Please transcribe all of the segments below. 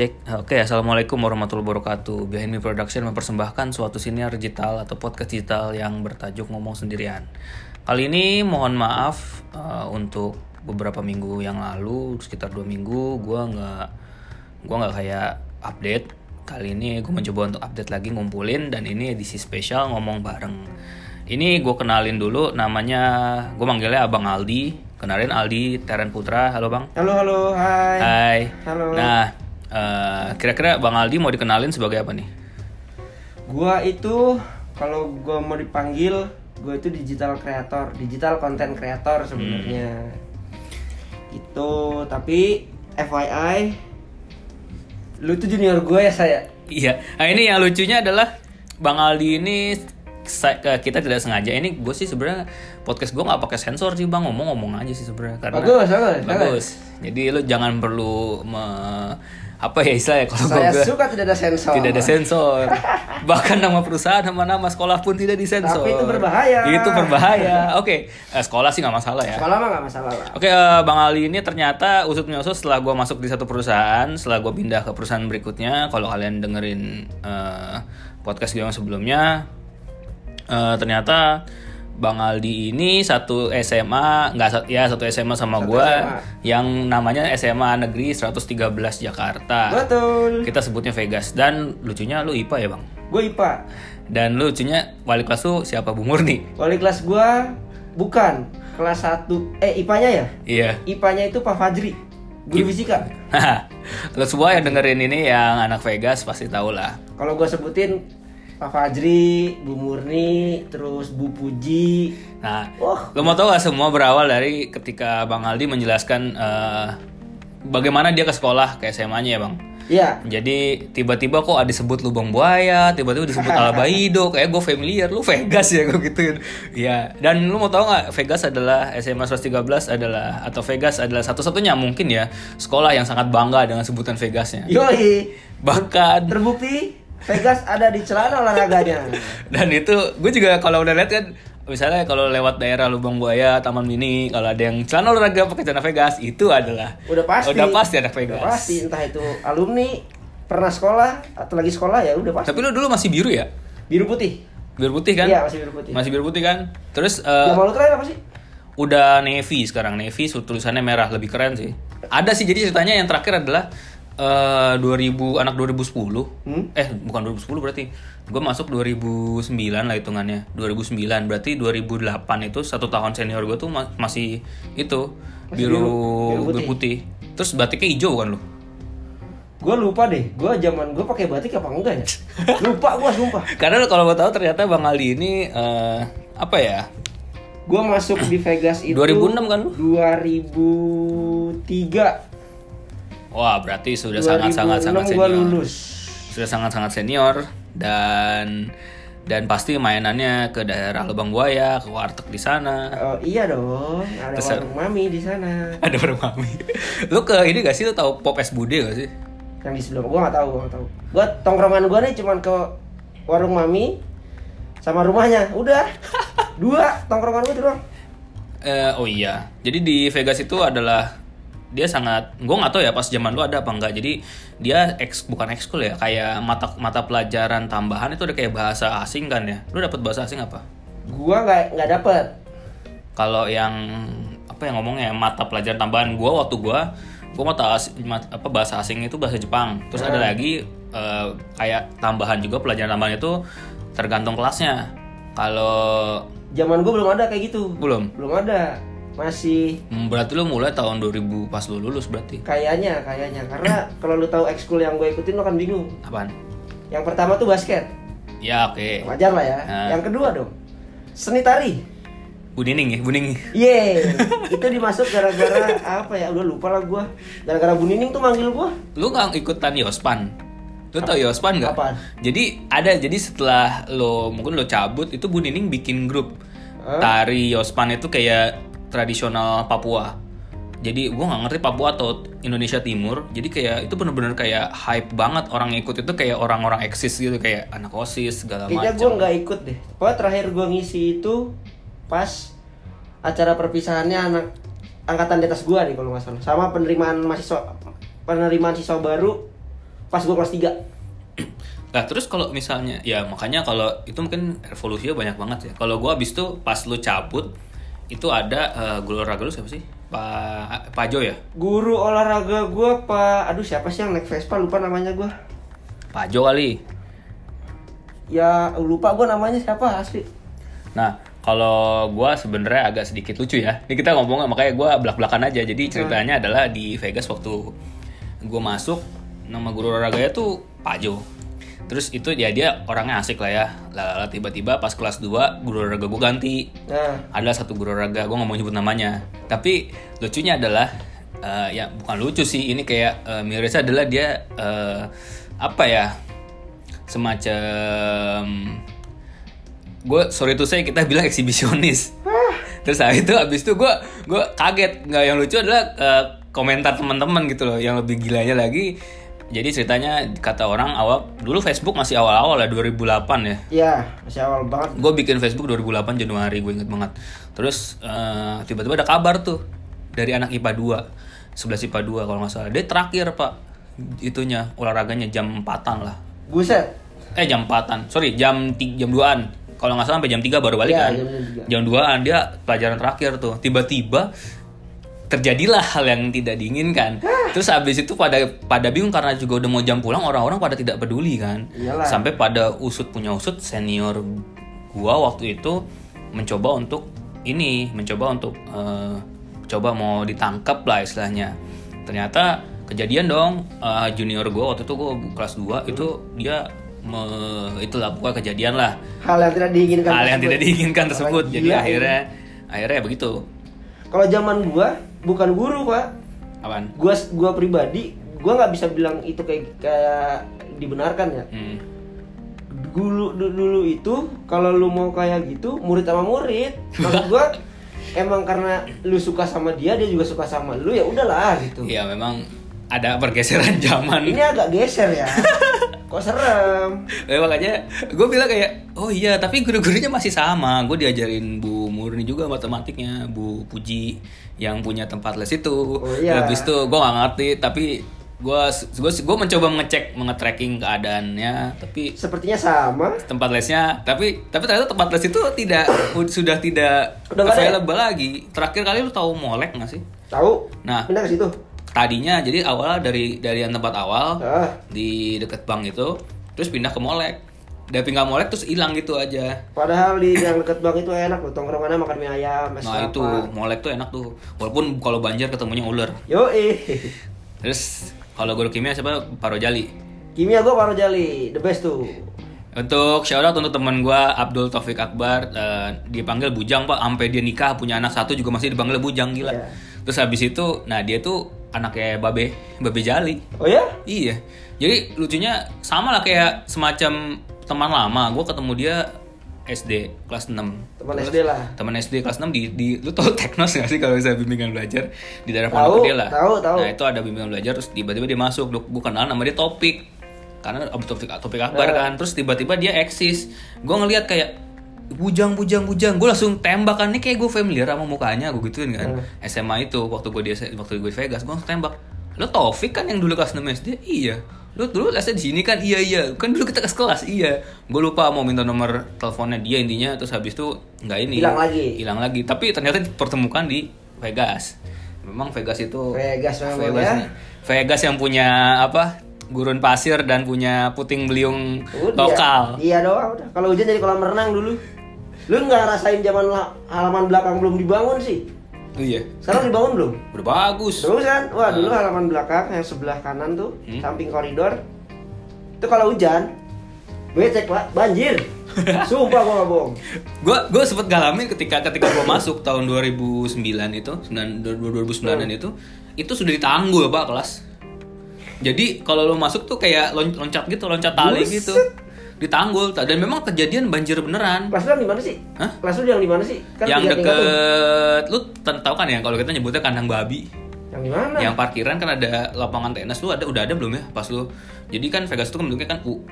cek. Oke, assalamualaikum warahmatullahi wabarakatuh. Behind Me Production mempersembahkan suatu siniar digital atau podcast digital yang bertajuk ngomong sendirian. Kali ini mohon maaf uh, untuk beberapa minggu yang lalu, sekitar dua minggu, gua nggak gua nggak kayak update. Kali ini gue mencoba untuk update lagi ngumpulin dan ini edisi spesial ngomong bareng. Ini gue kenalin dulu namanya, gue manggilnya Abang Aldi. Kenalin Aldi Teren Putra. Halo Bang. Halo, halo, hai. Hai. Halo. Nah, eh, kira-kira Bang Aldi mau dikenalin sebagai apa nih? Gua itu kalau gua mau dipanggil, gua itu digital creator, digital content creator sebenarnya. Itu, tapi FYI lu tuh junior gue ya saya. Iya. Nah ini yang lucunya adalah Bang Aldi ini ke- kita tidak sengaja ini gue sih sebenarnya podcast gue nggak pakai sensor sih bang ngomong-ngomong aja sih sebenarnya karena Bagus, bagus, bagus. Jadi lu jangan perlu me- apa ya istilahnya kalau Saya gua- suka tidak ada sensor. tidak ada sensor bahkan nama perusahaan sama nama sekolah pun tidak disensor Tapi itu berbahaya. itu berbahaya oke eh, sekolah sih nggak masalah ya Sekolah mah gak masalah lah. Oke, eh, Bang Ali ini ternyata usut menyusut setelah gue masuk di satu perusahaan, setelah gue pindah ke perusahaan berikutnya. Kalau kalian dengerin eh, podcast gue yang sebelumnya, eh, ternyata Bang Aldi ini satu SMA, nggak ya satu SMA sama Satu gue, SMA. yang namanya SMA Negeri 113 Jakarta. Betul. Kita sebutnya Vegas dan lucunya lu IPA ya bang. Gue IPA. Dan lucunya wali kelas lu siapa Bu Murni? Wali kelas gua bukan kelas 1 eh IPA-nya ya? Iya. IPA-nya itu Pak Fajri. Guru fisika. Lo semua yang dengerin ini yang anak Vegas pasti tahu lah. Kalau gue sebutin Pak Fajri, Bu Murni, terus Bu Puji. Nah, Wah, lo mau tahu gak semua berawal dari ketika Bang Aldi menjelaskan eh, bagaimana dia ke sekolah ke SMA-nya ya Bang. iya. Jadi tiba-tiba kok ada disebut lubang buaya, tiba-tiba disebut Alabaido, kayak gue familiar, lu Vegas ya gue gituin. Iya, dan lu mau tahu nggak Vegas adalah SMA 113 adalah atau Vegas adalah satu-satunya mungkin ya sekolah yang sangat bangga dengan sebutan Vegasnya. Yoi. Bahkan Terbukti Vegas ada di celana olahraganya. dan itu gue juga kalau udah lihat kan misalnya kalau lewat daerah Lubang Buaya, Taman Mini, kalau ada yang celana olahraga pakai celana Vegas, itu adalah Udah pasti. Udah pasti ada Vegas. Udah pasti entah itu alumni pernah sekolah atau lagi sekolah ya udah pasti. Tapi lu dulu masih biru ya? Biru putih. Biru putih kan? Iya, masih biru putih. Masih biru putih kan? Terus eh, Yang malu terakhir apa sih? udah navy sekarang navy tulisannya merah lebih keren sih. Ada sih jadi ceritanya yang terakhir adalah eh 2000 anak 2010. Hmm? Eh bukan 2010 berarti. Gue masuk 2009 lah hitungannya. 2009 berarti 2008 itu satu tahun senior gue tuh ma- masih itu Masih biru biru- biru biru putih. Terus batiknya hijau kan lu? Gue lupa deh. Gue zaman gue pakai batik apa enggak ya? Lupa gue sumpah. Karena kalau gue tahu ternyata Bang Ali ini eh, apa ya? Gue masuk di Vegas itu 2006 kan lu? 2003. Wah, berarti sudah sangat-sangat sangat 2006 senior. lulus. Sudah sangat-sangat senior dan dan pasti mainannya ke daerah Lubang Buaya, ke warteg di sana. Oh iya dong, ada Terus- warung mami di sana. Ada warung mami. Lu ke ini gak sih lu tahu Pop Es Bude gak sih? Yang di sebelah gua nggak tahu, gua nggak tahu. Gua tongkrongan gua nih cuman ke warung mami sama rumahnya. Udah. Dua tongkrongan gua tuh doang. Eh, oh iya. Jadi di Vegas itu adalah dia sangat gue nggak tahu ya pas zaman lu ada apa enggak jadi dia eks bukan ekskul ya kayak mata mata pelajaran tambahan itu ada kayak bahasa asing kan ya? Lu dapat bahasa asing apa? Gua nggak nggak dapet. kalau yang apa yang ngomongnya mata pelajaran tambahan gua waktu gua gua mata apa bahasa asing itu bahasa Jepang. Terus ada lagi eh, kayak tambahan juga pelajaran tambahan itu tergantung kelasnya. Kalau Zaman gua belum ada kayak gitu. belum? Belum ada. Masih Hmm, berarti lu mulai tahun 2000 pas lu lulus berarti kayaknya, kayaknya. Karena kalau lu tahu ekskul yang gue ikutin lu akan bingung. apaan Yang pertama tuh basket. ya oke Wajar lah ya. Nah. Yang kedua dong. Seni tari. Bu Nining ya Bu Nining Ye, itu dimasuk gara-gara apa ya? Udah lupa lah gua. Gara-gara Bu Nining tuh manggil gua. lu nggak ikutan Yospan lu tau Yospan nggak Apaan? jadi ada jadi setelah lo mungkin lo cabut itu Bu Nining bikin grup Hah? tari Yospan itu kayak tradisional Papua jadi gue nggak ngerti Papua atau Indonesia Timur jadi kayak itu bener-bener kayak hype banget orang yang ikut itu kayak orang-orang eksis gitu kayak anak osis segala Kayaknya gua macam nggak ikut deh. Pokoknya terakhir gua ngisi itu pas acara perpisahannya anak angkatan di atas gua nih kalau nggak salah. Sama penerimaan mahasiswa penerimaan siswa baru pas gue kelas 3 Nah terus kalau misalnya ya makanya kalau itu mungkin revolusinya banyak banget ya. Kalau gua abis itu pas lu cabut itu ada eh, guru olahraga lu siapa sih? Pak Pak Jo ya? guru olahraga gue pak aduh siapa sih yang naik Vespa lupa namanya gue Pak Jo kali. ya lupa gue namanya siapa asli Nah kalau gua sebenarnya agak sedikit lucu ya. Ini kita ngomong makanya gua belak-belakan aja. Jadi ceritanya adalah di Vegas waktu gua masuk nama guru olahraganya tuh Pak Jo. Terus itu ya dia orangnya asik lah ya. Lalu tiba-tiba pas kelas 2 guru olahraga gua ganti. nah. Ada satu guru olahraga gue nggak mau nyebut namanya. Tapi lucunya adalah eh, ya bukan lucu sih ini kayak uh, mirisnya adalah dia eh, apa ya semacam gue sorry tuh saya kita bilang eksibisionis. Terus habis itu habis itu gue gue kaget. Nggak yang lucu adalah eh, komentar teman-teman gitu loh yang lebih gilanya lagi jadi ceritanya kata orang awal dulu Facebook masih awal-awal ya 2008 ya. Ya masih awal banget. Gue bikin Facebook 2008 Januari gue inget banget. Terus eh, tiba-tiba ada kabar tuh dari anak IPA 2 11 IPA 2 kalau nggak salah. Dia terakhir pak itunya olahraganya jam 4an lah. Buset. Eh jam 4an sorry jam jam 2an kalau nggak salah sampai jam 3 baru balik Iya, kan. jam- 2an dia pelajaran terakhir tuh. Tiba-tiba terjadilah hal yang tidak diinginkan. Terus habis itu pada pada bingung karena juga udah mau jam pulang orang-orang pada tidak peduli kan. Iyalah. sampai pada usut punya usut senior gua waktu itu mencoba untuk ini mencoba untuk eh, coba mau ditangkap lah istilahnya. Ternyata kejadian dong eh, junior gua waktu itu gua kelas 2 itu dia me, itulah pokoknya kejadian lah. Hal yang tidak diinginkan hal yang tersebut. tidak diinginkan tersebut. Orang jadi gila, akhirnya akhirnya ya begitu kalau zaman gua bukan guru pak. Apaan? Gua gua pribadi gua nggak bisa bilang itu kayak kayak dibenarkan ya. Hmm. dulu du- dulu itu kalau lu mau kayak gitu murid sama murid. Maksud gua emang karena lu suka sama dia dia juga suka sama lu ya udahlah gitu. Iya memang ada pergeseran zaman. Ini agak geser ya kok serem? Eh, makanya gue bilang kayak oh iya tapi guru-gurunya masih sama. Gue diajarin Bu Murni juga matematiknya Bu Puji yang punya tempat les itu. Oh, iya. habis itu gue nggak ngerti tapi gue gue gue mencoba mengecek mengetracking keadaannya tapi sepertinya sama. tempat lesnya tapi tapi ternyata tempat les itu tidak sudah tidak Udah ya? available lagi. Terakhir kali lu tahu molek nggak sih? Tahu. Nah. pindah ke situ tadinya jadi awalnya dari dari yang tempat awal ah. di deket bank itu terus pindah ke molek. Udah pindah molek terus hilang gitu aja. Padahal di yang deket bank itu enak loh tongkrongannya makan mie ayam es nah kelapa. itu molek tuh enak tuh. Walaupun kalau banjir ketemunya ular. Yo eh terus kalau guru kimia siapa? Parojali kimia gua paru jali the best tuh. Untuk shout out untuk teman gua Abdul Taufik Akbar eh, dipanggil Bujang pak. Sampai dia nikah punya anak satu juga masih dipanggil Bujang gila. Iya. terus habis itu nah dia tuh anaknya Babe Babe Jali oh ya Iya. Jadi lucunya sama lah kayak semacam teman lama. Gue ketemu dia SD kelas 6. teman SD lah Teman SD kelas 6 di, di lu tau Teknos gak sih kalau bisa bimbingan belajar di daerah Pondok Gede lah. tahu, tahu. Nah, itu ada bimbingan belajar terus tiba-tiba dia masuk. Gue kenal nama dia Topik. Karena Topik Topik Akbar Nah. kan. Terus tiba-tiba dia eksis. Gue ngelihat kayak bujang bujang bujang gue langsung tembak kan ini kayak gue familiar sama mukanya gue gituin kan. Hmm. SMA itu waktu gue di waktu gue di Vegas gue langsung tembak. Lo Taufik kan yang dulu kelas 6 SD iya. Lo dulu lesnya di sini kan? Iya iya. Kan dulu kita ke kelas iya. Gue lupa mau minta nomor teleponnya dia intinya terus habis itu nggak ini. Hilang lagi. hilang lagi. Tapi ternyata dipertemukan di Vegas. Memang Vegas itu Vegas memang Vegas, ya. nih. Vegas yang punya apa gurun pasir dan punya puting beliung Udah, lokal. Iya doang udah. Kalau hujan jadi kolam renang dulu lu nggak ngerasain zaman la- halaman belakang belum dibangun sih Oh iya sekarang dibangun belum udah bagus Terus kan, wah dulu halaman belakang yang sebelah kanan tuh, Hmm. samping koridor. Itu kalau hujan, becek pak, banjir. Sumpah gua nggak bohong. gue gue sempet ngalamin ketika ketika gue masuk tahun 2009 itu 9, 2009 itu itu sudah ditanggul pak kelas jadi kalau lo masuk tuh kayak lon- loncat gitu loncat tali Buset. gitu ditanggul dan memang kejadian banjir beneran Kelas lu yang di mana sih? Hah? Kelas lu yang di mana sih? Kan yang tuh. deket lu tahu kan ya kalau kita nyebutnya kandang babi Yang di mana? yang parkiran kan ada lapangan tenis lu ada udah ada belum ya pas lu jadi kan Vegas itu kan bentuknya kan U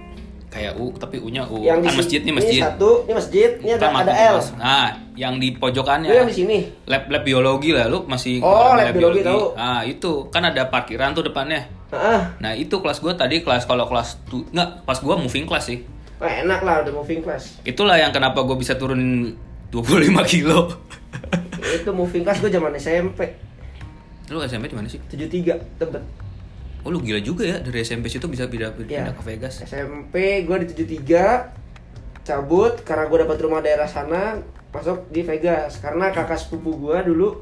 kayak U tapi U-nya U. Yang kan masjid nih Ini masjid. satu, ini masjid, ini ada, ada L. Mas. Nah, yang di pojokannya. Lu yang di sini. Lab lab biologi lah, lu masih Oh, ada lab biologi, tahu. Nah, itu kan ada parkiran tuh depannya. Nah, itu kelas gua tadi kelas kalau kelas tu nggak pas gua moving class sih. Wah, enak lah udah moving class. Itulah yang kenapa gua bisa turun 25 kilo. Itu moving class gue zaman SMP. lu SMP di mana sih? 73 Tebet. Oh, lu gila juga ya dari SMP situ bisa pindah pindah ke Vegas. SMP gue di 73 cabut karena gue dapat rumah daerah sana masuk di Vegas karena kakak sepupu gue dulu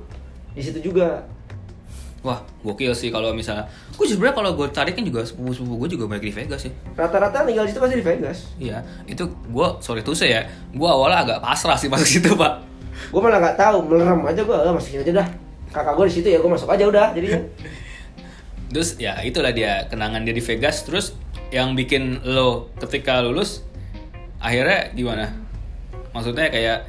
di situ juga Wah, gokil sih kalau misalnya. Gue sebenarnya kalau gue tarik kan juga sepupu-sepupu gue juga balik di Vegas sih. rata-rata tinggal di situ pasti di Vegas Iya, itu gue sorry tuh saya, gue awalnya agak pasrah sih masuk situ pak. gue malah nggak tahu melerem aja gue ah, masukin aja dah kakak gue di situ ya gue masuk aja udah jadinya Terus ya itulah dia kenangan dia di Vegas. Terus yang bikin lo ketika lulus akhirnya gimana? Maksudnya kayak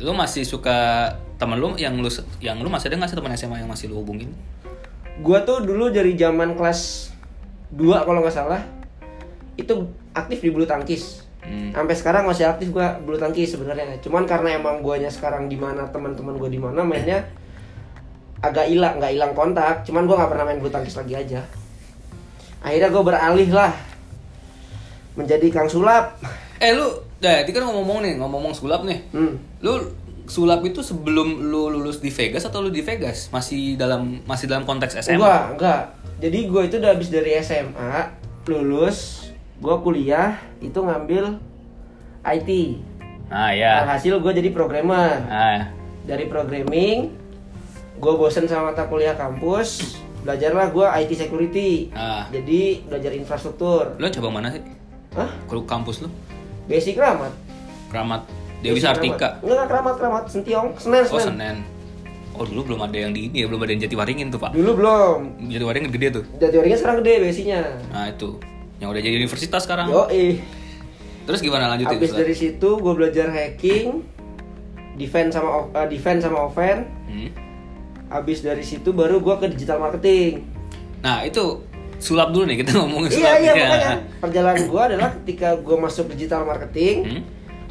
lo masih suka temen lo yang lu yang lu masih ada nggak sih teman SMA yang masih lo hubungin? Gue tuh dulu dari zaman kelas 2 kalau nggak salah itu aktif di bulu tangkis Hmm. sampai sekarang masih aktif gue bulu tangkis sebenarnya cuman karena emang guanya sekarang di mana teman-teman gue di mana mainnya agak hilang nggak hilang kontak cuman gue nggak pernah main bulu tangkis lagi aja akhirnya gue beralih lah menjadi kang sulap Eh lu, tadi kan ngomong-ngomong nih, ngomong-ngomong sulap nih. hmm. Lu sulap itu sebelum lu lulus di Vegas atau lu di Vegas? Masih dalam masih dalam konteks SMA? enggak enggak jadi gue itu udah habis dari SMA lulus gue kuliah itu ngambil IT Nah, ya. Alhasil gue jadi programmer. Nah, Dari programming, gue bosen sama mata kuliah kampus, belajarlah gue IT security. nah. Jadi belajar infrastruktur. Lu coba mana sih? Hah? Ke kampus lu? Basic ramat. Keramat Dewi Sartika. Enggak keramat keramat, Sentiong, Senen, Oh, Senen. Senen. Oh, dulu belum ada yang di ini ya, belum ada yang Jatiwaringin tuh, Pak. Dulu belum. Jatiwaringin gede tuh. Orangnya sekarang gede basicnya. Nah, itu. Yang udah jadi universitas sekarang. Yo eh. Terus gimana lanjutin? Ustaz? dari situ gue belajar hacking, defense sama eh, defense sama offense. Hmm. Habis dari situ baru gue ke digital marketing. Nah, itu sulap dulu nih kita ngomongin Iya sulap. iya Ya. makanya perjalanan gua adalah ketika gua masuk digital marketing, Hmm?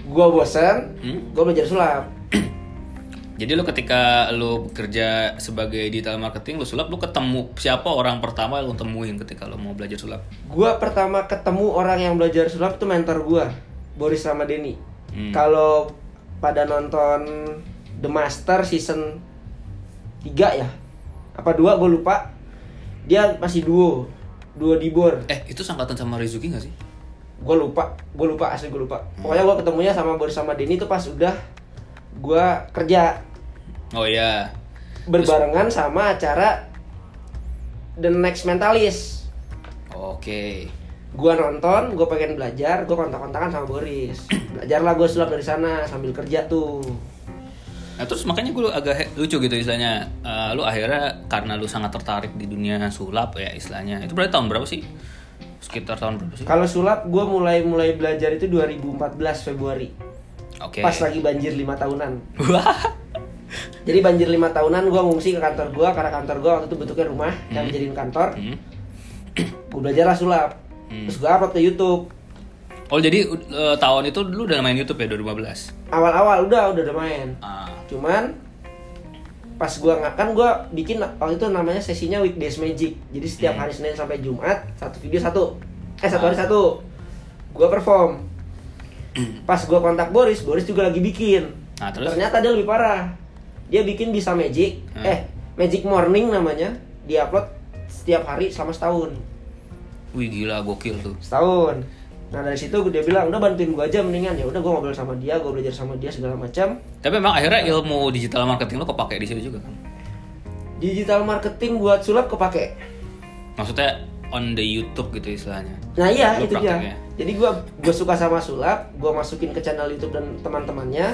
Gua bosan, Hmm? gua belajar sulap. Jadi lu ketika lu bekerja sebagai digital marketing, lu sulap, lu ketemu siapa orang pertama yang lu temuin ketika lu mau belajar sulap? Gua pertama ketemu orang yang belajar sulap itu mentor gua, Boris Ramadeni. Hmm. Kalau pada nonton The Master season 3 ya, apa dua gua lupa. Dia masih duo, duo dibor. Eh, itu sangkatan sama Rizuki gak sih? Gua lupa, gua lupa asli gua lupa. Pokoknya gua ketemunya sama Boris Ramadeni itu pas udah gua kerja Oh iya. berbarengan sama acara The Next Mentalist. Oke. Gua nonton, gua pengen belajar, gua kontak-kontakan sama Boris. Belajarlah gua sulap dari sana sambil kerja tuh. Nah terus makanya gue agak lucu gitu istilahnya Eh, Lu akhirnya karena lu sangat tertarik di dunia sulap ya istilahnya Itu berarti tahun berapa sih? Sekitar tahun berapa sih? Kalau sulap gua mulai mulai belajar itu 2014 Februari. Oke Pas lagi banjir lima tahunan. Wah Jadi banjir lima tahunan gua ngungsi ke kantor gua karena kantor gua waktu itu bentuknya rumah yang dijadiin kantor. Hmm. Gua belajarlah sulap. Hmm. Terus gua upload ke YouTube. Oh jadi eh, tahun itu dulu udah main YouTube ya 2015? Awal-awal udah udah udah main. Ah, cuman pas gua nggak kan gua bikin waktu itu namanya sesinya weekdays magic. Jadi setiap Hmm. hari senin sampai jumat satu video satu. Eh satu hari satu. Gua perform. Pas gua kontak Boris Boris juga lagi bikin. Nah, terus? ternyata dia lebih parah. Dia bikin bisa magic. Hmm. eh magic morning namanya. Dia upload setiap hari selama setahun. Wih gila gokil tuh. Setahun nah dari situ dia bilang udah bantuin gua aja mendingan ya udah gua ngobrol sama dia gua belajar sama dia segala macam Tapi memang akhirnya ilmu digital marketing lo kepake di situ juga kan? digital marketing buat sulap kepake Maksudnya on the YouTube gitu istilahnya Nah iya Lu itu dia. Jadi gua gue suka sama sulap, gua masukin ke channel YouTube dan teman-temannya.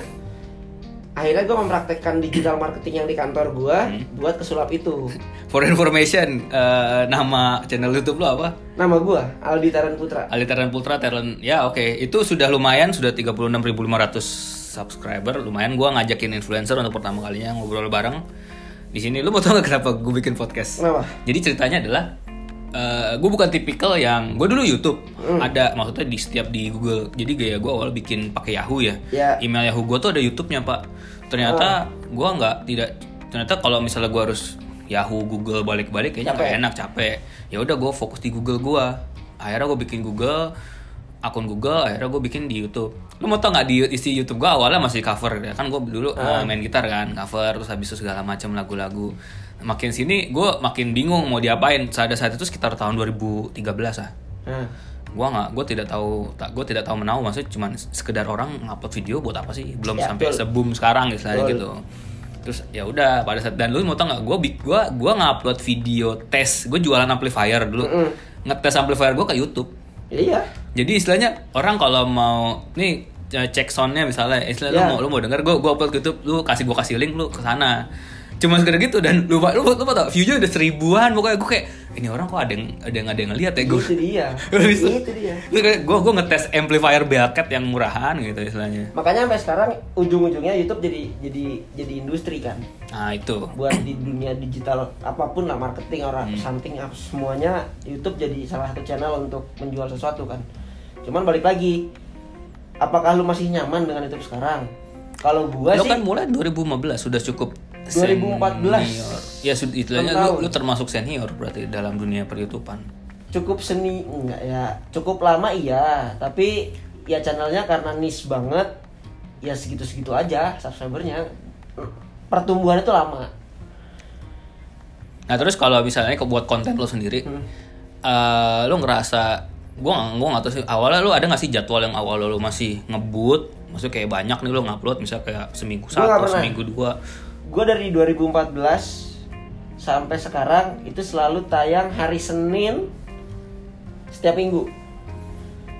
Akhirnya gua mempraktekkan digital marketing yang di kantor gua Hmm. buat ke sulap itu. For information, eh, nama channel YouTube lo apa? Nama gua Aldi Taran Putra. Alitaran Putra Talent. Ya oke, itu sudah lumayan, sudah 36.500 subscriber. Lumayan gua ngajakin influencer untuk pertama kalinya ngobrol bareng di sini. Lu mau tau gak kenapa gue bikin podcast? Kenapa? Jadi ceritanya adalah gue bukan tipikal yang gue dulu YouTube. Hmm. ada maksudnya di setiap di Google. Jadi gaya gue awal bikin pakai Yahoo ya. Ya. email Yahoo gue tuh ada YouTube-nya pak. Ternyata Oh. gue nggak tidak ternyata kalau misalnya gue harus Yahoo Google balik-balik kayaknya nggak enak capek. Ya udah gue fokus di Google gue akhirnya gue bikin Google akun Google akhirnya gue bikin di YouTube. Lu mau tau nggak di isi YouTube gue awalnya masih cover ya? Kan gue dulu uh, main gitar kan cover terus habis itu segala macam lagu-lagu makin sini gue makin bingung mau diapain saat saat itu sekitar tahun 2013 ah Nah, gue nggak gue tidak tahu tak gue tidak tahu menau maksudnya cuman sekedar orang ngupload video buat apa sih belum Ya, sampai betul. sebum sekarang istilahnya Betul. gitu terus ya udah pada saat dan lu mau tau nggak gue gue gue ngupload video tes gue jualan amplifier dulu Mm-mm. ngetes amplifier gue ke YouTube iya. jadi istilahnya orang kalau mau nih cek soundnya misalnya istilahnya Ya. lu mau lu mau denger gue gue upload ke YouTube lu kasih gue kasih link lu ke sana cuma sekedar gitu dan lupa lu lu tau view-nya udah seribuan pokoknya gue kayak ini orang kok ada yang ada yang ada yang ngeliat ya gue Itu dia. Itu- dia. Gue gue ngetes amplifier Bearcat yang murahan gitu istilahnya. Makanya sampai sekarang ujung-ujungnya YouTube jadi jadi jadi industri kan. Nah itu. Buat di dunia digital apa pun lah marketing orang Hmm. something apa semuanya YouTube jadi salah satu channel untuk menjual sesuatu kan. Cuman balik lagi apakah lu masih nyaman dengan YouTube sekarang? Kalau gua Lo sih kan mulai 2015 sudah cukup 2014. senior. Ya istilahnya lu, lu termasuk senior berarti dalam dunia per-YouTubean. cukup seni enggak ya cukup lama iya tapi ya channelnya karena niche banget ya segitu-segitu aja subscribernya pertumbuhannya tuh lama Nah terus kalau misalnya ke buat konten lo sendiri, Hmm. eh lu ngerasa gue gak, gua nggak tahu sih awalnya lu ada nggak sih jadwal yang awal lu masih ngebut maksudnya kayak banyak nih lu ngupload misalnya kayak seminggu satu seminggu dua gue dari 2014 sampai sekarang itu selalu tayang hari Senin setiap minggu.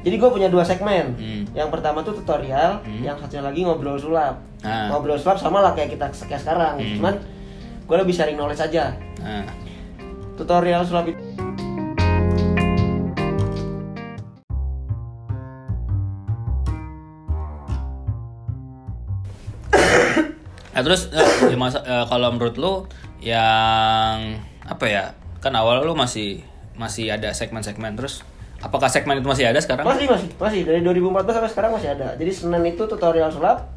Jadi gue punya dua segmen. Hmm. yang pertama tuh tutorial yang satunya lagi ngobrol sulap. Ah. ngobrol sulap sama lah kayak kita kayak sekarang. Hmm. cuman gue lebih sharing knowledge aja. Nah tutorial sulap itu Nah terus eh, ya masa- eh, kalau menurut lu yang apa ya kan awal lu masih masih ada segmen-segmen terus apakah segmen itu masih ada sekarang? Masih masih masih dari 2014 sampai sekarang masih ada. Jadi Senin itu tutorial sulap.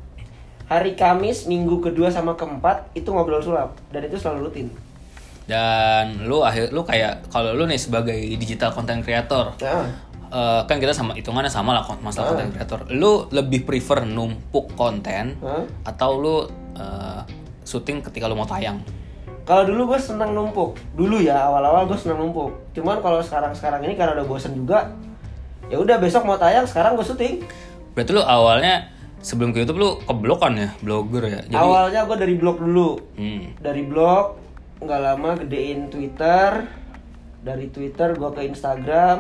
Hari Kamis minggu kedua sama keempat itu ngobrol sulap dan itu selalu rutin. Dan lu akhir lu kayak kalau lu nih sebagai digital content creator Nah, eh, kan kita sama hitungannya sama lah masalah Ah. content creator. Lu lebih prefer numpuk konten Hah? atau lu eh, syuting ketika lu mau tayang? kalau dulu gue senang numpuk. Dulu ya awal-awal gue senang numpuk. Cuman kalau sekarang-sekarang ini karena udah bosen juga, ya udah besok mau tayang sekarang gue syuting. Berarti lu awalnya sebelum ke YouTube lu keblokan ya, blogger ya. Jadi Awalnya gue dari blog dulu. hmm. Dari blog nggak lama gedein Twitter. Dari Twitter gue ke Instagram.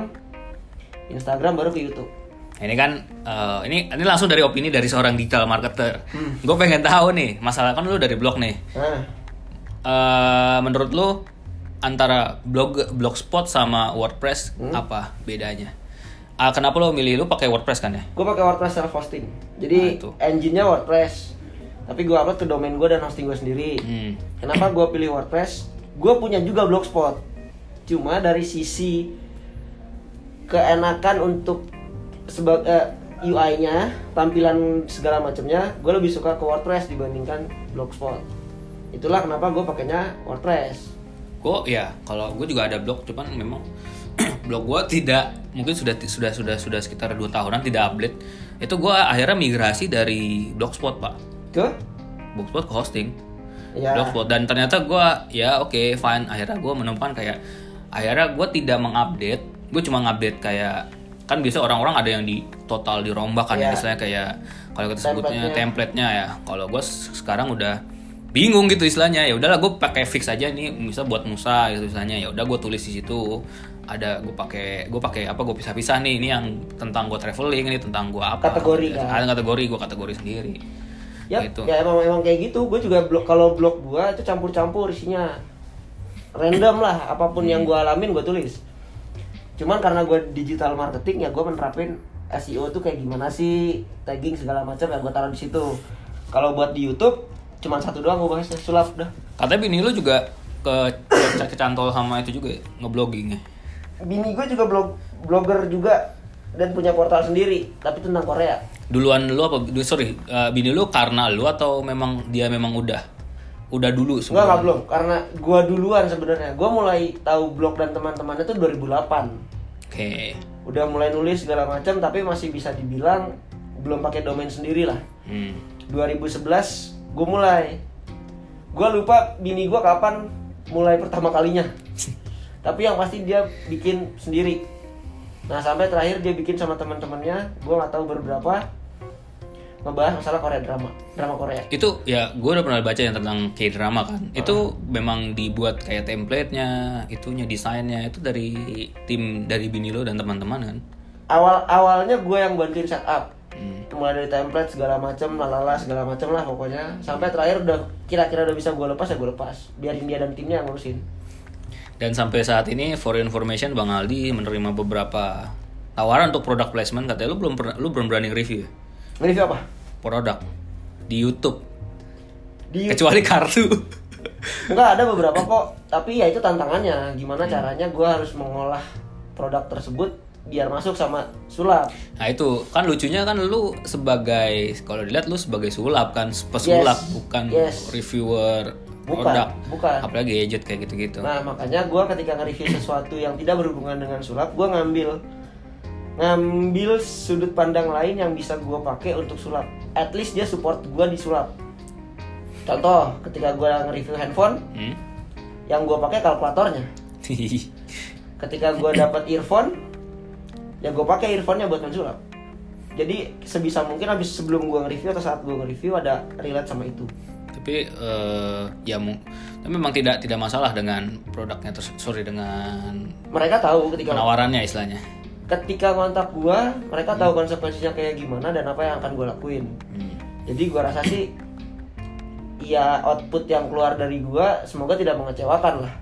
Instagram baru ke YouTube. Ini kan eh, ini ini langsung dari opini dari seorang digital marketer. Hmm. Gue pengen tahu nih, masalah kan lu dari blog nih. Nah, Eh, menurut lu antara blog blogspot sama WordPress Hmm. apa bedanya? Ah, kenapa lu milih lu pakai WordPress kan ya? gue pakai WordPress self hosting Nah, jadi itu. engine-nya WordPress tapi gue upload ke domain gue dan hosting gue sendiri Hmm. kenapa gue pilih WordPress gue punya juga blogspot cuma dari sisi keenakan untuk sebagai UI-nya tampilan segala macamnya gue lebih suka ke WordPress dibandingkan blogspot. Itulah kenapa gue pakainya WordPress. Gue ya kalau gue juga ada blog, cuman memang blog gue tidak mungkin sudah sudah sudah sudah sekitar dua tahunan tidak update. Itu gue akhirnya migrasi dari blogspot pak, ke? Blogspot ke hosting. ya. Blogspot. Dan ternyata gue ya oke fine. Akhirnya gue menemukan kayak akhirnya gue tidak mengupdate gue cuma ngupdate kayak kan biasa orang-orang ada yang di total dirombak kan ya Iya. istilahnya kayak kalau kita sebutnya Template-nya. template-nya ya kalau gue sekarang udah bingung gitu istilahnya ya udahlah gue pakai fix aja nih bisa buat Musa gitu istilahnya ya udah gue tulis di situ ada gue pakai gue pakai apa gue pisah-pisah nih ini yang tentang gue traveling ini tentang gue apa Kategori, kan? ada kategori gue kategori sendiri Ya, Gitu. ya emang emang kayak gitu. Gue juga blog kalau blog gua itu campur-campur isinya. Random lah, apa pun yang gua alamin gua tulis. Cuman karena gua digital marketing ya gua menerapin SEO tuh kayak gimana sih, tagging segala macam ya gua taruh di situ. Kalau buat di YouTube cuman satu doang gua bahasnya sulap dah. Katanya bini lu juga ke ke- kecantol sama itu juga ya, ngeblogging ya. bini gue juga blog blogger juga dan punya portal sendiri tapi tentang Korea Duluan lu apa? Sorry, uh, bini lu karena lu atau memang dia memang udah? Udah dulu semua? enggak belum. Karena gua duluan sebenarnya. Gua mulai tahu blog dan teman-temannya tuh 2008 Oke. udah mulai nulis segala macam tapi masih bisa dibilang belum pakai domain sendiri lah. Hmm. 2011 gue mulai. Gue lupa bini gue kapan mulai pertama kalinya. Tapi yang pasti dia bikin sendiri. Nah sampai terakhir dia bikin sama teman-temannya gue nggak tahu berberapa ngebahas masalah Korea drama drama Korea Itu ya gue udah pernah baca yang tentang K-drama kan. Itu memang dibuat kayak template-nya, itunya desainnya itu dari tim dari bini lo dan teman-teman kan. awal awalnya gue yang bantuin setup Hmm. mulai dari template segala macam lalala segala macam lah pokoknya sampai terakhir udah kira-kira udah bisa gue lepas ya gue lepas biarin dia dan timnya yang ngurusin Dan sampai saat ini for information Bang Aldi menerima beberapa tawaran untuk product placement katanya lu belum pernah lu belum berani review ya? Review apa produk di YouTube di kecuali kartu. Enggak ada beberapa kok, tapi ya itu tantangannya. Gimana caranya gue harus mengolah produk tersebut biar masuk sama sulap. Nah itu kan lucunya kan lu sebagai kalau dilihat lu sebagai sulap kan pesulap Yes. bukan Yes. reviewer Bukan, produk. bukan. Apalagi gadget kayak gitu-gitu. Nah makanya gue ketika nge-review sesuatu yang tidak berhubungan dengan sulap, gue ngambil ngambil sudut pandang lain yang bisa gue pakai untuk sulap. At least dia support gue di sulap. Contoh, ketika gue nge-review handphone, Hmm? yang gue pakai kalkulatornya. Ketika gue dapat earphone, ya gue pakai earphone-nya buat mensulap. Jadi sebisa mungkin habis sebelum gue nge-review atau saat gue nge-review ada relate sama itu. tapi eh, ya tapi memang tidak tidak masalah dengan produknya terus sorry dengan Mereka tahu ketika penawarannya istilahnya. Ketika kontak gue, mereka tahu konsekuensinya kayak gimana dan apa yang akan gue lakuin. Hmm. Jadi gue rasa sih ya output yang keluar dari gue semoga tidak mengecewakan lah.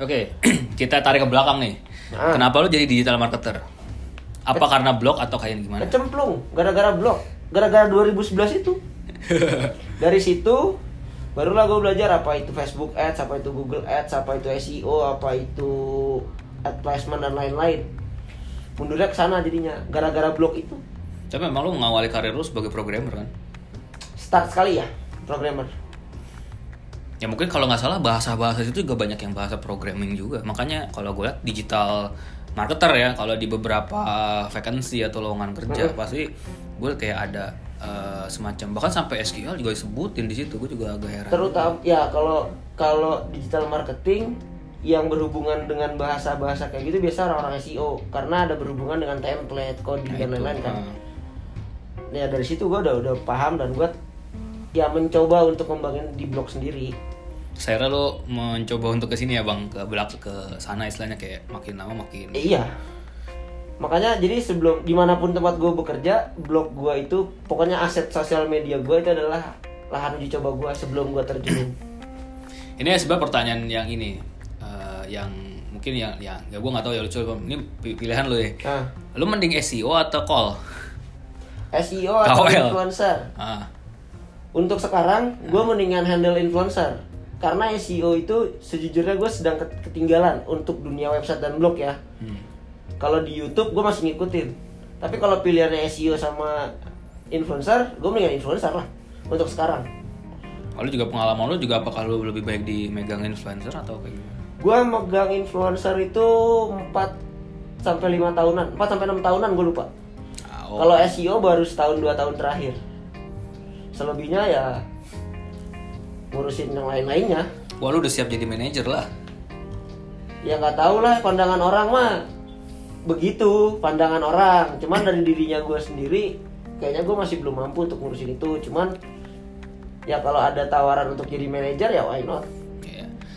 Oke, kita tarik ke belakang nih. Ah. Kenapa lu jadi digital marketer? Apa karena blog atau kayak gimana? Kecemplung gara-gara blog, gara-gara 2011 itu. Dari situ barulah gue belajar apa itu Facebook Ads, apa itu Google Ads, apa itu SEO, apa itu ad placement dan lain-lain. Mundurnya ke sana jadinya gara-gara blog itu. Tapi memang lu mengawali karir lu sebagai programmer kan? Start sekali ya programmer. Ya mungkin kalau nggak salah bahasa-bahasa itu juga banyak yang bahasa programming juga. Makanya kalau gue lihat digital marketer ya, kalau di beberapa vacancy atau lowongan kerja pasti gue kayak ada eh, semacam bahkan sampai SQL juga disebutin di situ. Gue juga agak heran. Terutama ya kalau kalau digital marketing yang berhubungan dengan bahasa-bahasa kayak gitu biasa orang-orang SEO karena ada berhubungan dengan template, coding Nah, dan itu, lain-lain kan. eh. Ya dari situ gue udah udah paham dan gue ya mencoba untuk membangun di blog sendiri. Saya lo mencoba untuk ke sini ya bang, ke belak ke sana istilahnya kayak makin lama makin. Eh, iya. Makanya jadi sebelum di mana pun tempat gue bekerja, blog gue itu pokoknya aset sosial media gue itu adalah lahan uji coba gue sebelum gue terjun. Ini sebenarnya pertanyaan yang ini, yang mungkin yang yang ya gue nggak tahu ya lu coba ini pi- pilihan lo ya. Nah, Lu mending SEO atau call? SEO atau KOL. influencer. Ah, Untuk sekarang, gue mendingan handle influencer karena SEO itu sejujurnya gue sedang ket- ketinggalan untuk dunia website dan blog ya. hmm. Kalau di YouTube gue masih ngikutin, tapi kalau pilihannya SEO sama influencer, gue mendingan influencer lah untuk sekarang. Lalu juga pengalaman lu juga apakah lu lebih baik di megang influencer atau kayak gimana? Gue megang influencer itu 4 sampai 5 tahunan, 4 sampai 6 tahunan gue lupa. Oh. Kalau SEO baru setahun dua tahun terakhir. Selebihnya ya ngurusin yang lain-lainnya. Wah lu udah siap jadi manajer lah. Ya nggak tahu lah pandangan orang mah begitu pandangan orang. Cuman dari dirinya gue sendiri kayaknya gue masih belum mampu untuk ngurusin itu. Cuman ya kalau ada tawaran untuk jadi manajer ya why not?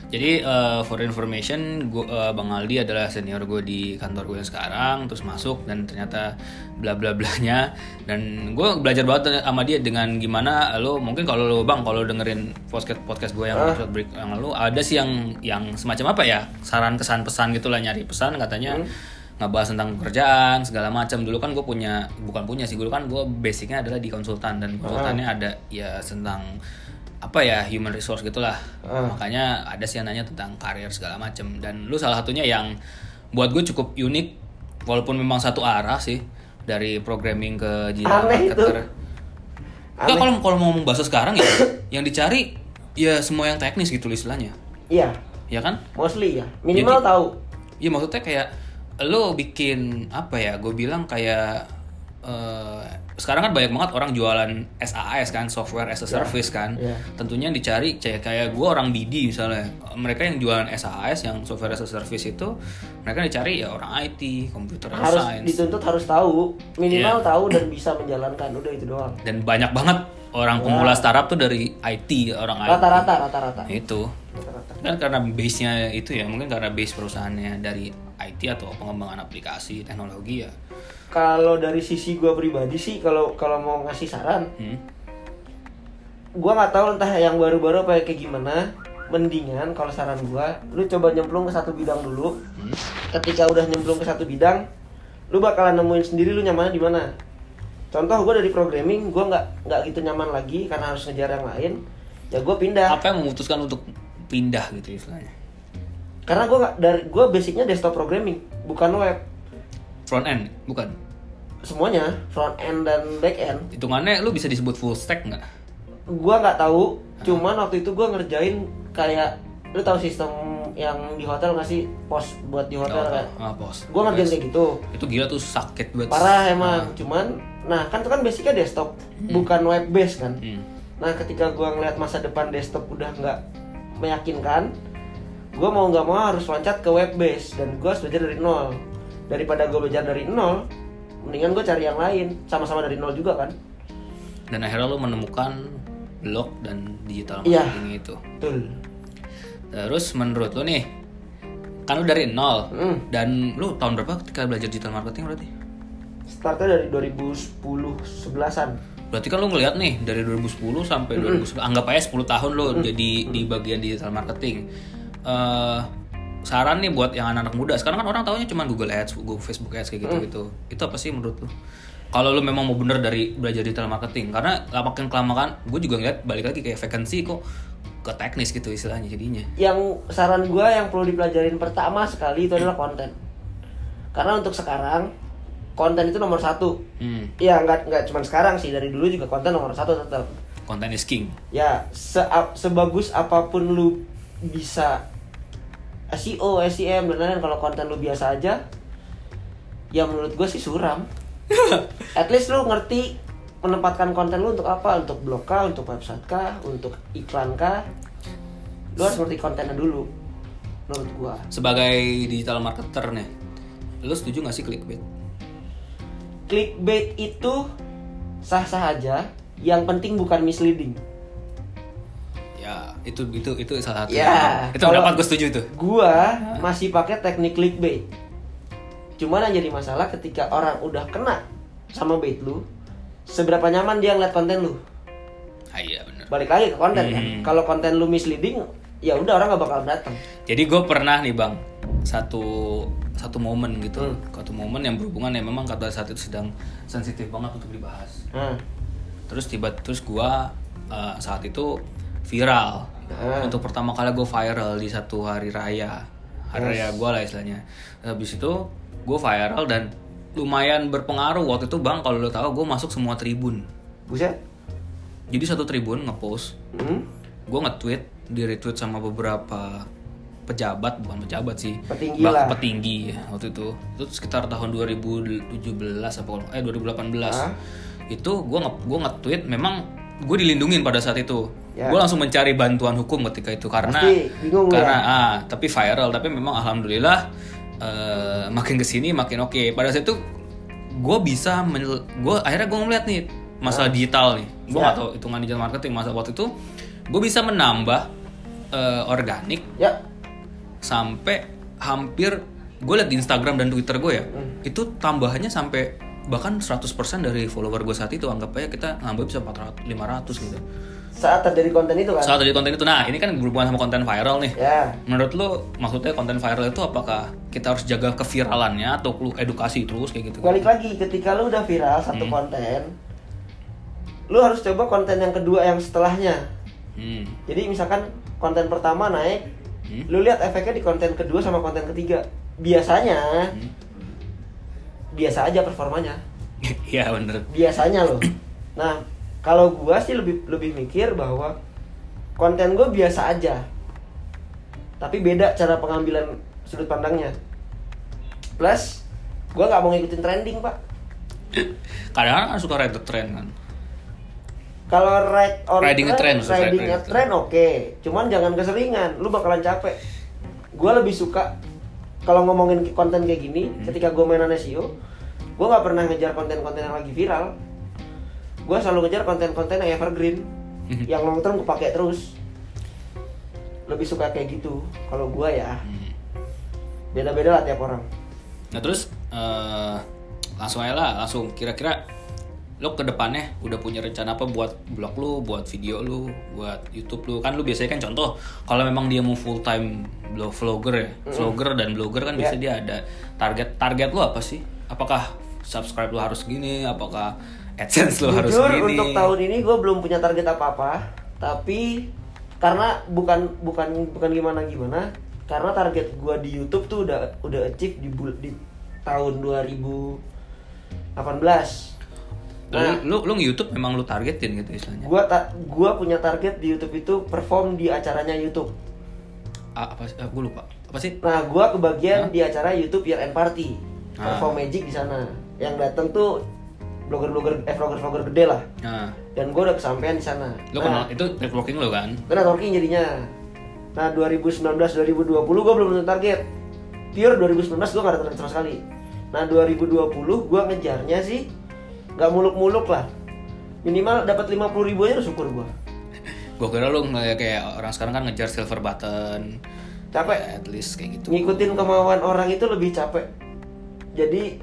Jadi eh, for information, gua, eh, Bang Aldi adalah senior gue di kantor gue yang sekarang, terus masuk dan ternyata bla bla blanya. Dan gue belajar banget sama dia dengan gimana lo mungkin kalau lo bang kalau dengerin podcast podcast gue yang episode break yang lalu ada sih yang yang semacam apa ya saran kesan pesan gitulah nyari pesan katanya ngebahas tentang pekerjaan segala macam. Dulu kan gue punya bukan punya sih dulu kan gue basicnya adalah di konsultan dan konsultannya ada ya tentang apa ya human resource gitulah Ah. makanya ada sih yang nanya tentang karir segala macam dan lu salah satunya yang buat gue cukup unik walaupun memang satu arah sih dari programming ke digital marketer. Enggak kalau kalau mau ngomong bahasa sekarang ya yang dicari ya semua yang teknis gitu istilahnya. Iya, Ya kan? mostly ya. Minimal Jadi- tahu. Iya maksudnya kayak lo bikin apa ya? Gue bilang kayak eh, sekarang kan banyak banget orang jualan SaaS kan, software as a service kan. iya. Tentunya yang dicari kayak kayak gue orang BD misalnya. Mereka yang jualan SaaS yang software as a service itu mereka dicari ya orang IT, computer Harus science. dituntut harus tahu, minimal Iya. tahu dan bisa menjalankan. Udah itu doang. Dan banyak banget orang pemula startup tuh dari IT, orang. Rata-rata, rata-rata. Itu. Rata-rata. kan karena base-nya itu ya mungkin karena base perusahaannya dari IT atau pengembangan aplikasi teknologi ya Kalau dari sisi gua pribadi sih, kalau kalau mau ngasih saran, hmm? gua nggak tahu entah yang baru-baru apa kayak gimana. Mendingan kalau saran gua, lu coba nyemplung ke satu bidang dulu. Hmm? Ketika udah nyemplung ke satu bidang, lu bakalan nemuin sendiri lu nyamannya di mana. Contoh gua dari programming, gua nggak nggak gitu nyaman lagi karena harus ngejar yang lain. Ya gua pindah. apa yang memutuskan untuk pindah gitu istilahnya Karena nggak dari gua basicnya desktop programming, bukan web. front end bukan? Semuanya front end dan back end. hitungannya lu bisa disebut full stack nggak? Gua nggak tahu cuman waktu itu gua ngerjain kayak lu tahu sistem yang di hotel nggak sih? Pos buat di hotel kan? ah, bos gua ngerjain kayak gitu. Itu gila tuh sakit buat parah emang cuman nah kan itu kan basicnya desktop bukan web base kan? Hmm. nah ketika gua ngeliat masa depan desktop udah nggak meyakinkan gua mau nggak mau harus loncat ke web base dan gua harus belajar dari nol. Daripada gua belajar dari nol mendingan gua cari yang lain. Sama-sama dari nol juga kan? Dan akhirnya lu menemukan blog dan digital Iya. marketing itu. Betul. Terus menurut lu nih kan lu dari nol Hmm. dan lu tahun berapa ketika belajar digital marketing berarti? Startnya dari 2010 11-an Berarti kan lu ngeliat nih dari 2010 sampai 2011 anggap aja 10 tahun lu jadi di bagian digital marketing. Eh saran nih buat yang anak-anak muda. Sekarang kan orang taunya cuma Google Ads, Google Facebook Ads kayak gitu-gitu. Itu apa sih menurut lu? Kalau lu memang mau bener dari belajar digital marketing karena makin kelamaan gue juga ngeliat balik lagi kayak vacancy kok ke teknis gitu istilahnya jadinya. yang saran gua yang perlu dipelajarin pertama sekali itu adalah konten karena untuk sekarang konten itu nomor satu Hmm, ya nggak nggak cuma sekarang sih dari dulu juga konten nomor satu tetap content is king. ya se sebagus apa pun lu bisa SEO, SEM dan lain-lain kalau konten lu biasa aja ya menurut gue sih suram. At least lu ngerti menempatkan konten lu untuk apa? Untuk blog kah? Untuk website kah? Untuk iklan kah? Lu harus ngerti kontennya dulu menurut gua. Sebagai digital marketer nih, lu setuju gak sih clickbait? clickbait itu sah-sah aja yang penting bukan misleading Ya, itu itu itu salah satu. Ya, itu pendapat gue setuju itu. gua masih pakai teknik clickbait cuman yang jadi masalah ketika orang udah kena sama bait lu seberapa nyaman dia ngeliat konten lu Ah, iya bener. balik lagi ke konten kan Hmm. kalau konten lu misleading ya udah orang gak bakal datang Jadi gue pernah nih bang satu satu momen gitu, Hmm. satu momen yang berhubungan yang memang kata saat itu sedang sensitif banget untuk dibahas. nah, Terus tiba terus gue uh, saat itu viral. Ah. Untuk pertama kali gue viral di satu hari raya, hari raya gue lah istilahnya. Habis itu gue viral dan lumayan berpengaruh waktu itu bang kalau lo tahu gue masuk semua tribun. buset Jadi satu tribun ngepost hmm? gue nge-tweet di retweet sama beberapa pejabat bukan pejabat sih Petinggi Bah- lah. petinggi ya, waktu itu itu sekitar tahun 2017 apa eh 2018 Hah? itu gue nge gue nge-tweet memang gue dilindungin pada saat itu Ya. gue langsung mencari bantuan hukum ketika itu karena Pasti bingung lu karena ya? ah tapi viral tapi memang alhamdulillah eh, makin ke sini makin oke pada saat itu gue bisa gue akhirnya gue ngeliat nih masalah digital nih gue Ya. gak tau hitungan digital marketing masa waktu itu gue bisa menambah eh, organik ya sampai hampir gue liat di Instagram dan Twitter gue ya Hmm. itu tambahannya sampai bahkan 100% dari follower gue saat itu anggap aja kita nambah bisa 400 500 gitu saat terjadi konten itu kan saat dari konten itu nah ini kan berhubungan sama konten viral nih ya menurut lo maksudnya konten viral itu apakah kita harus jaga keviralannya atau perlu edukasi terus kayak gitu balik lagi ketika lu udah viral satu Hmm. konten lu harus coba konten yang kedua yang setelahnya hmm. jadi misalkan konten pertama naik Hmm. lu lihat efeknya di konten kedua sama konten ketiga biasanya Hmm. Biasa aja performanya Iya bener. biasanya loh nah kalau gua sih lebih lebih mikir bahwa konten gue biasa aja tapi beda cara pengambilan sudut pandangnya plus gua nggak mau ngikutin trending pak Kadang kan suka ride the trend kan. kalau ride on Riding a trend, maksud saya, riding a a trend. trend oke cuman jangan keseringan lu bakalan capek gua lebih suka kalau ngomongin konten kayak gini Hmm. ketika gue mainan SEO gue nggak pernah ngejar konten-konten yang lagi viral gue selalu ngejar konten-konten yang evergreen Hmm. yang long term gue pakai terus lebih suka kayak gitu kalau gue ya Hmm. beda-beda lah tiap orang Nah terus eh, langsung aja lah, langsung kira-kira lo ke depannya udah punya rencana apa buat blog lu, buat video lu, buat YouTube lu kan lu biasanya kan contoh kalau memang dia mau full time blog vlogger ya, vlogger dan blogger kan biasanya dia ada target target lu apa sih? Apakah subscribe lu harus gini? Apakah AdSense lu harus jujur gini? untuk tahun ini gue belum punya target apa-apa tapi karena bukan bukan bukan gimana gimana karena target gue di YouTube tuh udah udah achieve di di tahun 2018 Nah, lu, lu, lu YouTube memang lu targetin gitu istilahnya. gua ta gua punya target di YouTube itu perform di acaranya YouTube. Ah, apa sih? Ah, gue lupa. Apa sih? Nah, gua kebagian di acara YouTube Year End Party. Ah. Perform Magic di sana. Yang datang tuh blogger-blogger eh vlogger-vlogger gede lah. Nah, Dan gua udah kesampaian di sana. lu nah, kenal itu networking lu kan? Itu networking jadinya. Nah, 2019 2020 gua belum tentu target. Pure 2019 gua gak ada target sama sekali. Nah, 2020 gua ngejarnya sih nggak muluk-muluk lah. Minimal dapat 50 ribu aja udah syukur gua. Gue kira lu kayak orang sekarang kan ngejar silver button. Capek. Ya, at least kayak gitu. ngikutin kemauan orang itu lebih capek jadi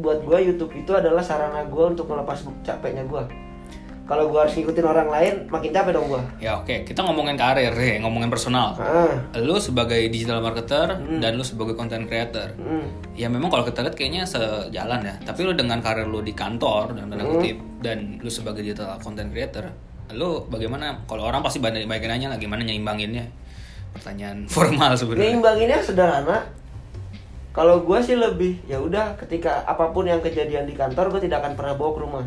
buat gua YouTube itu adalah sarana gua untuk melepas capeknya gua kalau gua harus ngikutin orang lain makin capek dong gua Ya oke, kita ngomongin karir ya, ngomongin personal. ah Lu sebagai digital marketer dan lu sebagai content creator. hmm. Ya memang kalau kita lihat kayaknya sejalan ya. Tapi lu dengan karir lu di kantor dan tanda kutip dan lu sebagai digital content creator, lu bagaimana? Kalau orang pasti banyak banyak yang nanya lah gimana nyeimbanginnya. Pertanyaan formal sebenarnya. Ngeimbanginnya sederhana kalau gua sih lebih ya udah ketika apa pun yang kejadian di kantor gua tidak akan pernah bawa ke rumah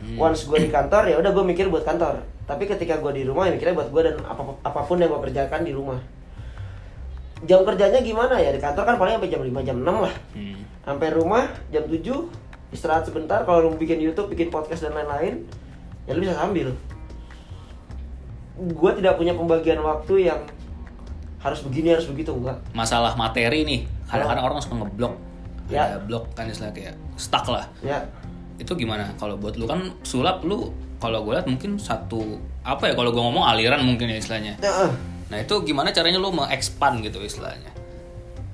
Hmm. once gua di kantor ya udah gua mikir buat kantor tapi ketika gua di rumah ya mikirnya buat gua dan apa apa pun yang gua kerjakan di rumah jam kerjanya gimana ya di kantor kan paling sampai jam 5 jam 6 lah Hmm. sampai rumah jam 7 istirahat sebentar kalau lu bikin YouTube bikin podcast dan lain-lain ya lu bisa sambil gue tidak punya pembagian waktu yang harus begini harus begitu enggak Masalah materi nih, kadang-kadang orang suka ngeblok. Ya. Ada blok kan istilah kayak stuck lah. ya itu gimana? Kalau buat lu kan sulap lu kalau gue lihat mungkin satu apa ya kalau gue ngomong aliran mungkin ya istilahnya. Nah, itu gimana caranya lu mengekspan gitu istilahnya?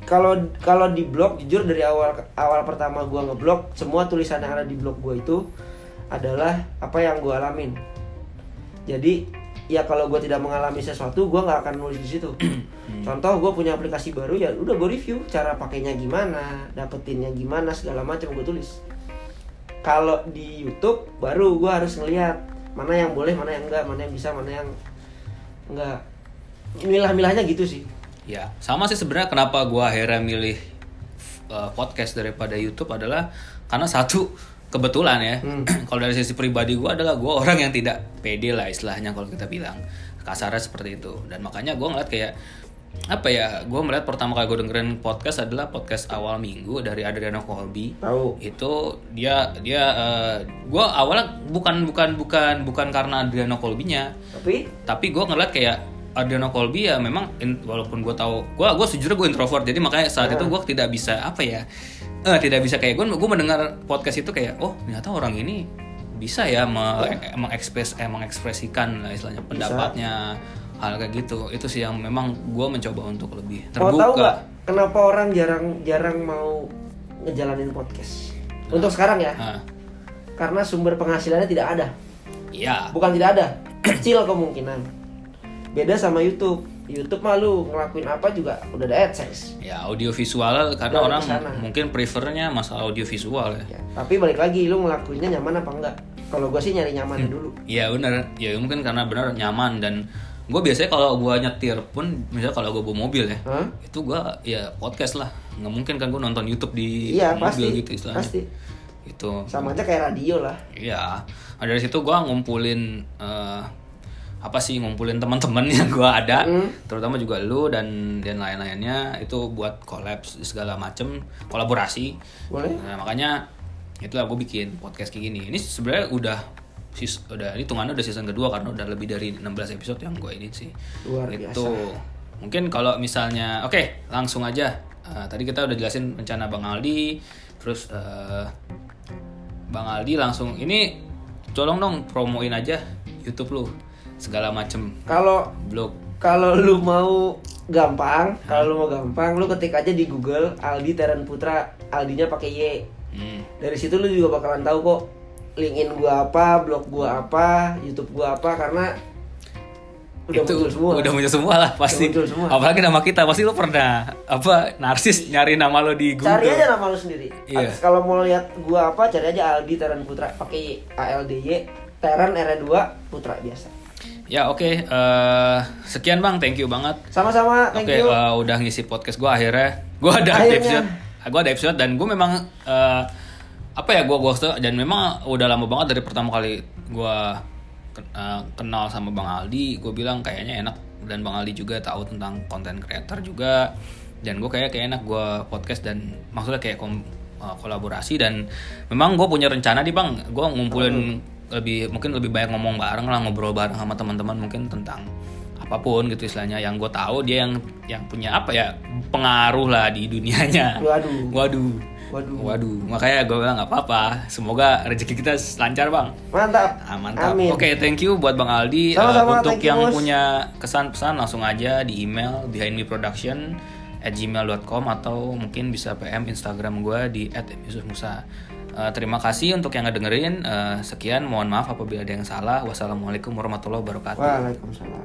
Kalau kalau di blog jujur dari awal awal pertama gua ngeblog semua tulisan yang ada di blog gua itu adalah apa yang gua alamin. Jadi ya kalau gua tidak mengalami sesuatu gua nggak akan nulis di situ. Contoh gua punya aplikasi baru ya udah gua review cara pakainya gimana dapetinnya gimana segala macam gua tulis kalau di YouTube baru gua harus ngelihat mana yang boleh mana yang enggak mana yang bisa mana yang enggak. Milah-milahnya gitu sih. Ya sama sih sebenarnya kenapa gue akhirnya milih uh, podcast daripada YouTube adalah karena satu kebetulan ya. Hmm. kalau dari sisi pribadi gue adalah gue orang yang tidak pede lah istilahnya kalau kita bilang. Kasarnya seperti itu. Dan makanya gue ngeliat kayak apa ya gue melihat pertama kali gue dengerin podcast adalah podcast awal minggu dari Adriano Colby. Tahu. Itu dia dia gue awalnya bukan bukan bukan bukan karena Adriano Colby-nya. Tapi? Tapi gue ngeliat kayak Adriano Colby ya memang in- walaupun gue tahu gue gue sejujurnya gue introvert jadi makanya saat itu gue tidak bisa apa ya eh tidak bisa kayak gue gue mendengar podcast itu kayak oh ternyata orang ini bisa ya me- mengekspres eh, mengekspresikan lah istilahnya pendapatnya hal kayak gitu itu sih yang memang gue mencoba untuk lebih Mau terbuka tahu nggak kenapa orang jarang jarang mau ngejalanin podcast? Untuk sekarang ya, Nah, karena sumber penghasilannya tidak ada. iya Bukan tidak ada, kecil kemungkinan. Beda sama YouTube. YouTube mah lu ngelakuin apa juga udah ada AdSense. ya audio visual karena Udah orang ke sana. mungkin prefernya masalah audio visual ya Ya, tapi balik lagi lu ngelakuinnya nyaman apa enggak? Kalau gue sih nyari nyamannya dulu. Iya benar, ya mungkin karena benar nyaman dan gue biasanya kalau gue nyetir pun misalnya kalau gue bawa mobil ya Hah? itu gue ya podcast lah nggak mungkin kan gue nonton YouTube di Iya, mobil pasti, gitu istilahnya pasti. itu Sama aja kayak radio lah. Iya, nah, dari situ gue ngumpulin eh, apa sih ngumpulin teman-teman yang gue ada, Hmm. terutama juga lu dan dan lain-lainnya itu buat kolaps segala macem kolaborasi. Boleh? Nah, makanya itulah gue bikin podcast kayak gini. Ini sebenarnya udah sis udah ini hitungannya udah season kedua karena udah lebih dari 16 episode yang gue ini sih. Luar itu biasa. mungkin kalau misalnya oke langsung aja Eh, tadi kita udah jelasin rencana Bang Aldi terus eh, Bang Aldi langsung ini tolong dong promoin aja YouTube lu segala macem Kalau blog kalau lu mau gampang, kalau lu mau gampang, lu ketik aja di Google Aldi Teren Putra, Aldinya pakai Y. hmm. Dari situ lu juga bakalan tahu kok LinkedIn gua apa, blog gua apa, YouTube gua apa karena udah itu muncul semua. udah muncul semua lah pasti muncul semua. apalagi nama kita pasti lu pernah apa narsis nyari nama lo di Google Cari aja nama lu sendiri. Iya. Terus Kalau mau lihat gua apa, cari aja Aldi Teren Putra pakai A L D Y, Teren R 2 Putra biasa. ya oke eh, sekian bang thank you banget Sama-sama, thank Oke, you. eh, udah ngisi podcast gue akhirnya. Gue ada Akhirnya. episode, gue ada episode dan gue memang eh, apa ya gue gue dan memang udah lama banget dari pertama kali gue kenal sama Bang Aldi. Gue bilang kayaknya enak dan Bang Aldi juga tahu tentang konten creator juga. Dan gue kayak kayak enak gue podcast dan maksudnya kayak kom- eh, kolaborasi dan memang gue punya rencana nih bang. Gue ngumpulin lebih mungkin lebih banyak ngomong bareng lah ngobrol bareng sama teman-teman mungkin tentang apa pun gitu istilahnya yang gue tahu dia yang yang punya apa ya pengaruh lah di dunianya Waduh. waduh Waduh. waduh makanya gue bilang nggak apa-apa semoga rezeki kita lancar bang Mantap. Ah, mantap Amin. oke thank you buat bang Aldi Eh, Sama-sama, untuk thank you, yang Mus. punya kesan pesan langsung aja di email behind me production at gmail.com atau mungkin bisa PM Instagram gue di at Yusuf Musa Eh, terima kasih untuk yang ngedengerin Eh, sekian mohon maaf apabila ada yang salah wassalamualaikum warahmatullahi wabarakatuh Waalaikumsalam.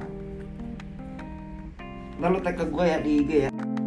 Lalu tag ke gue ya di IG ya.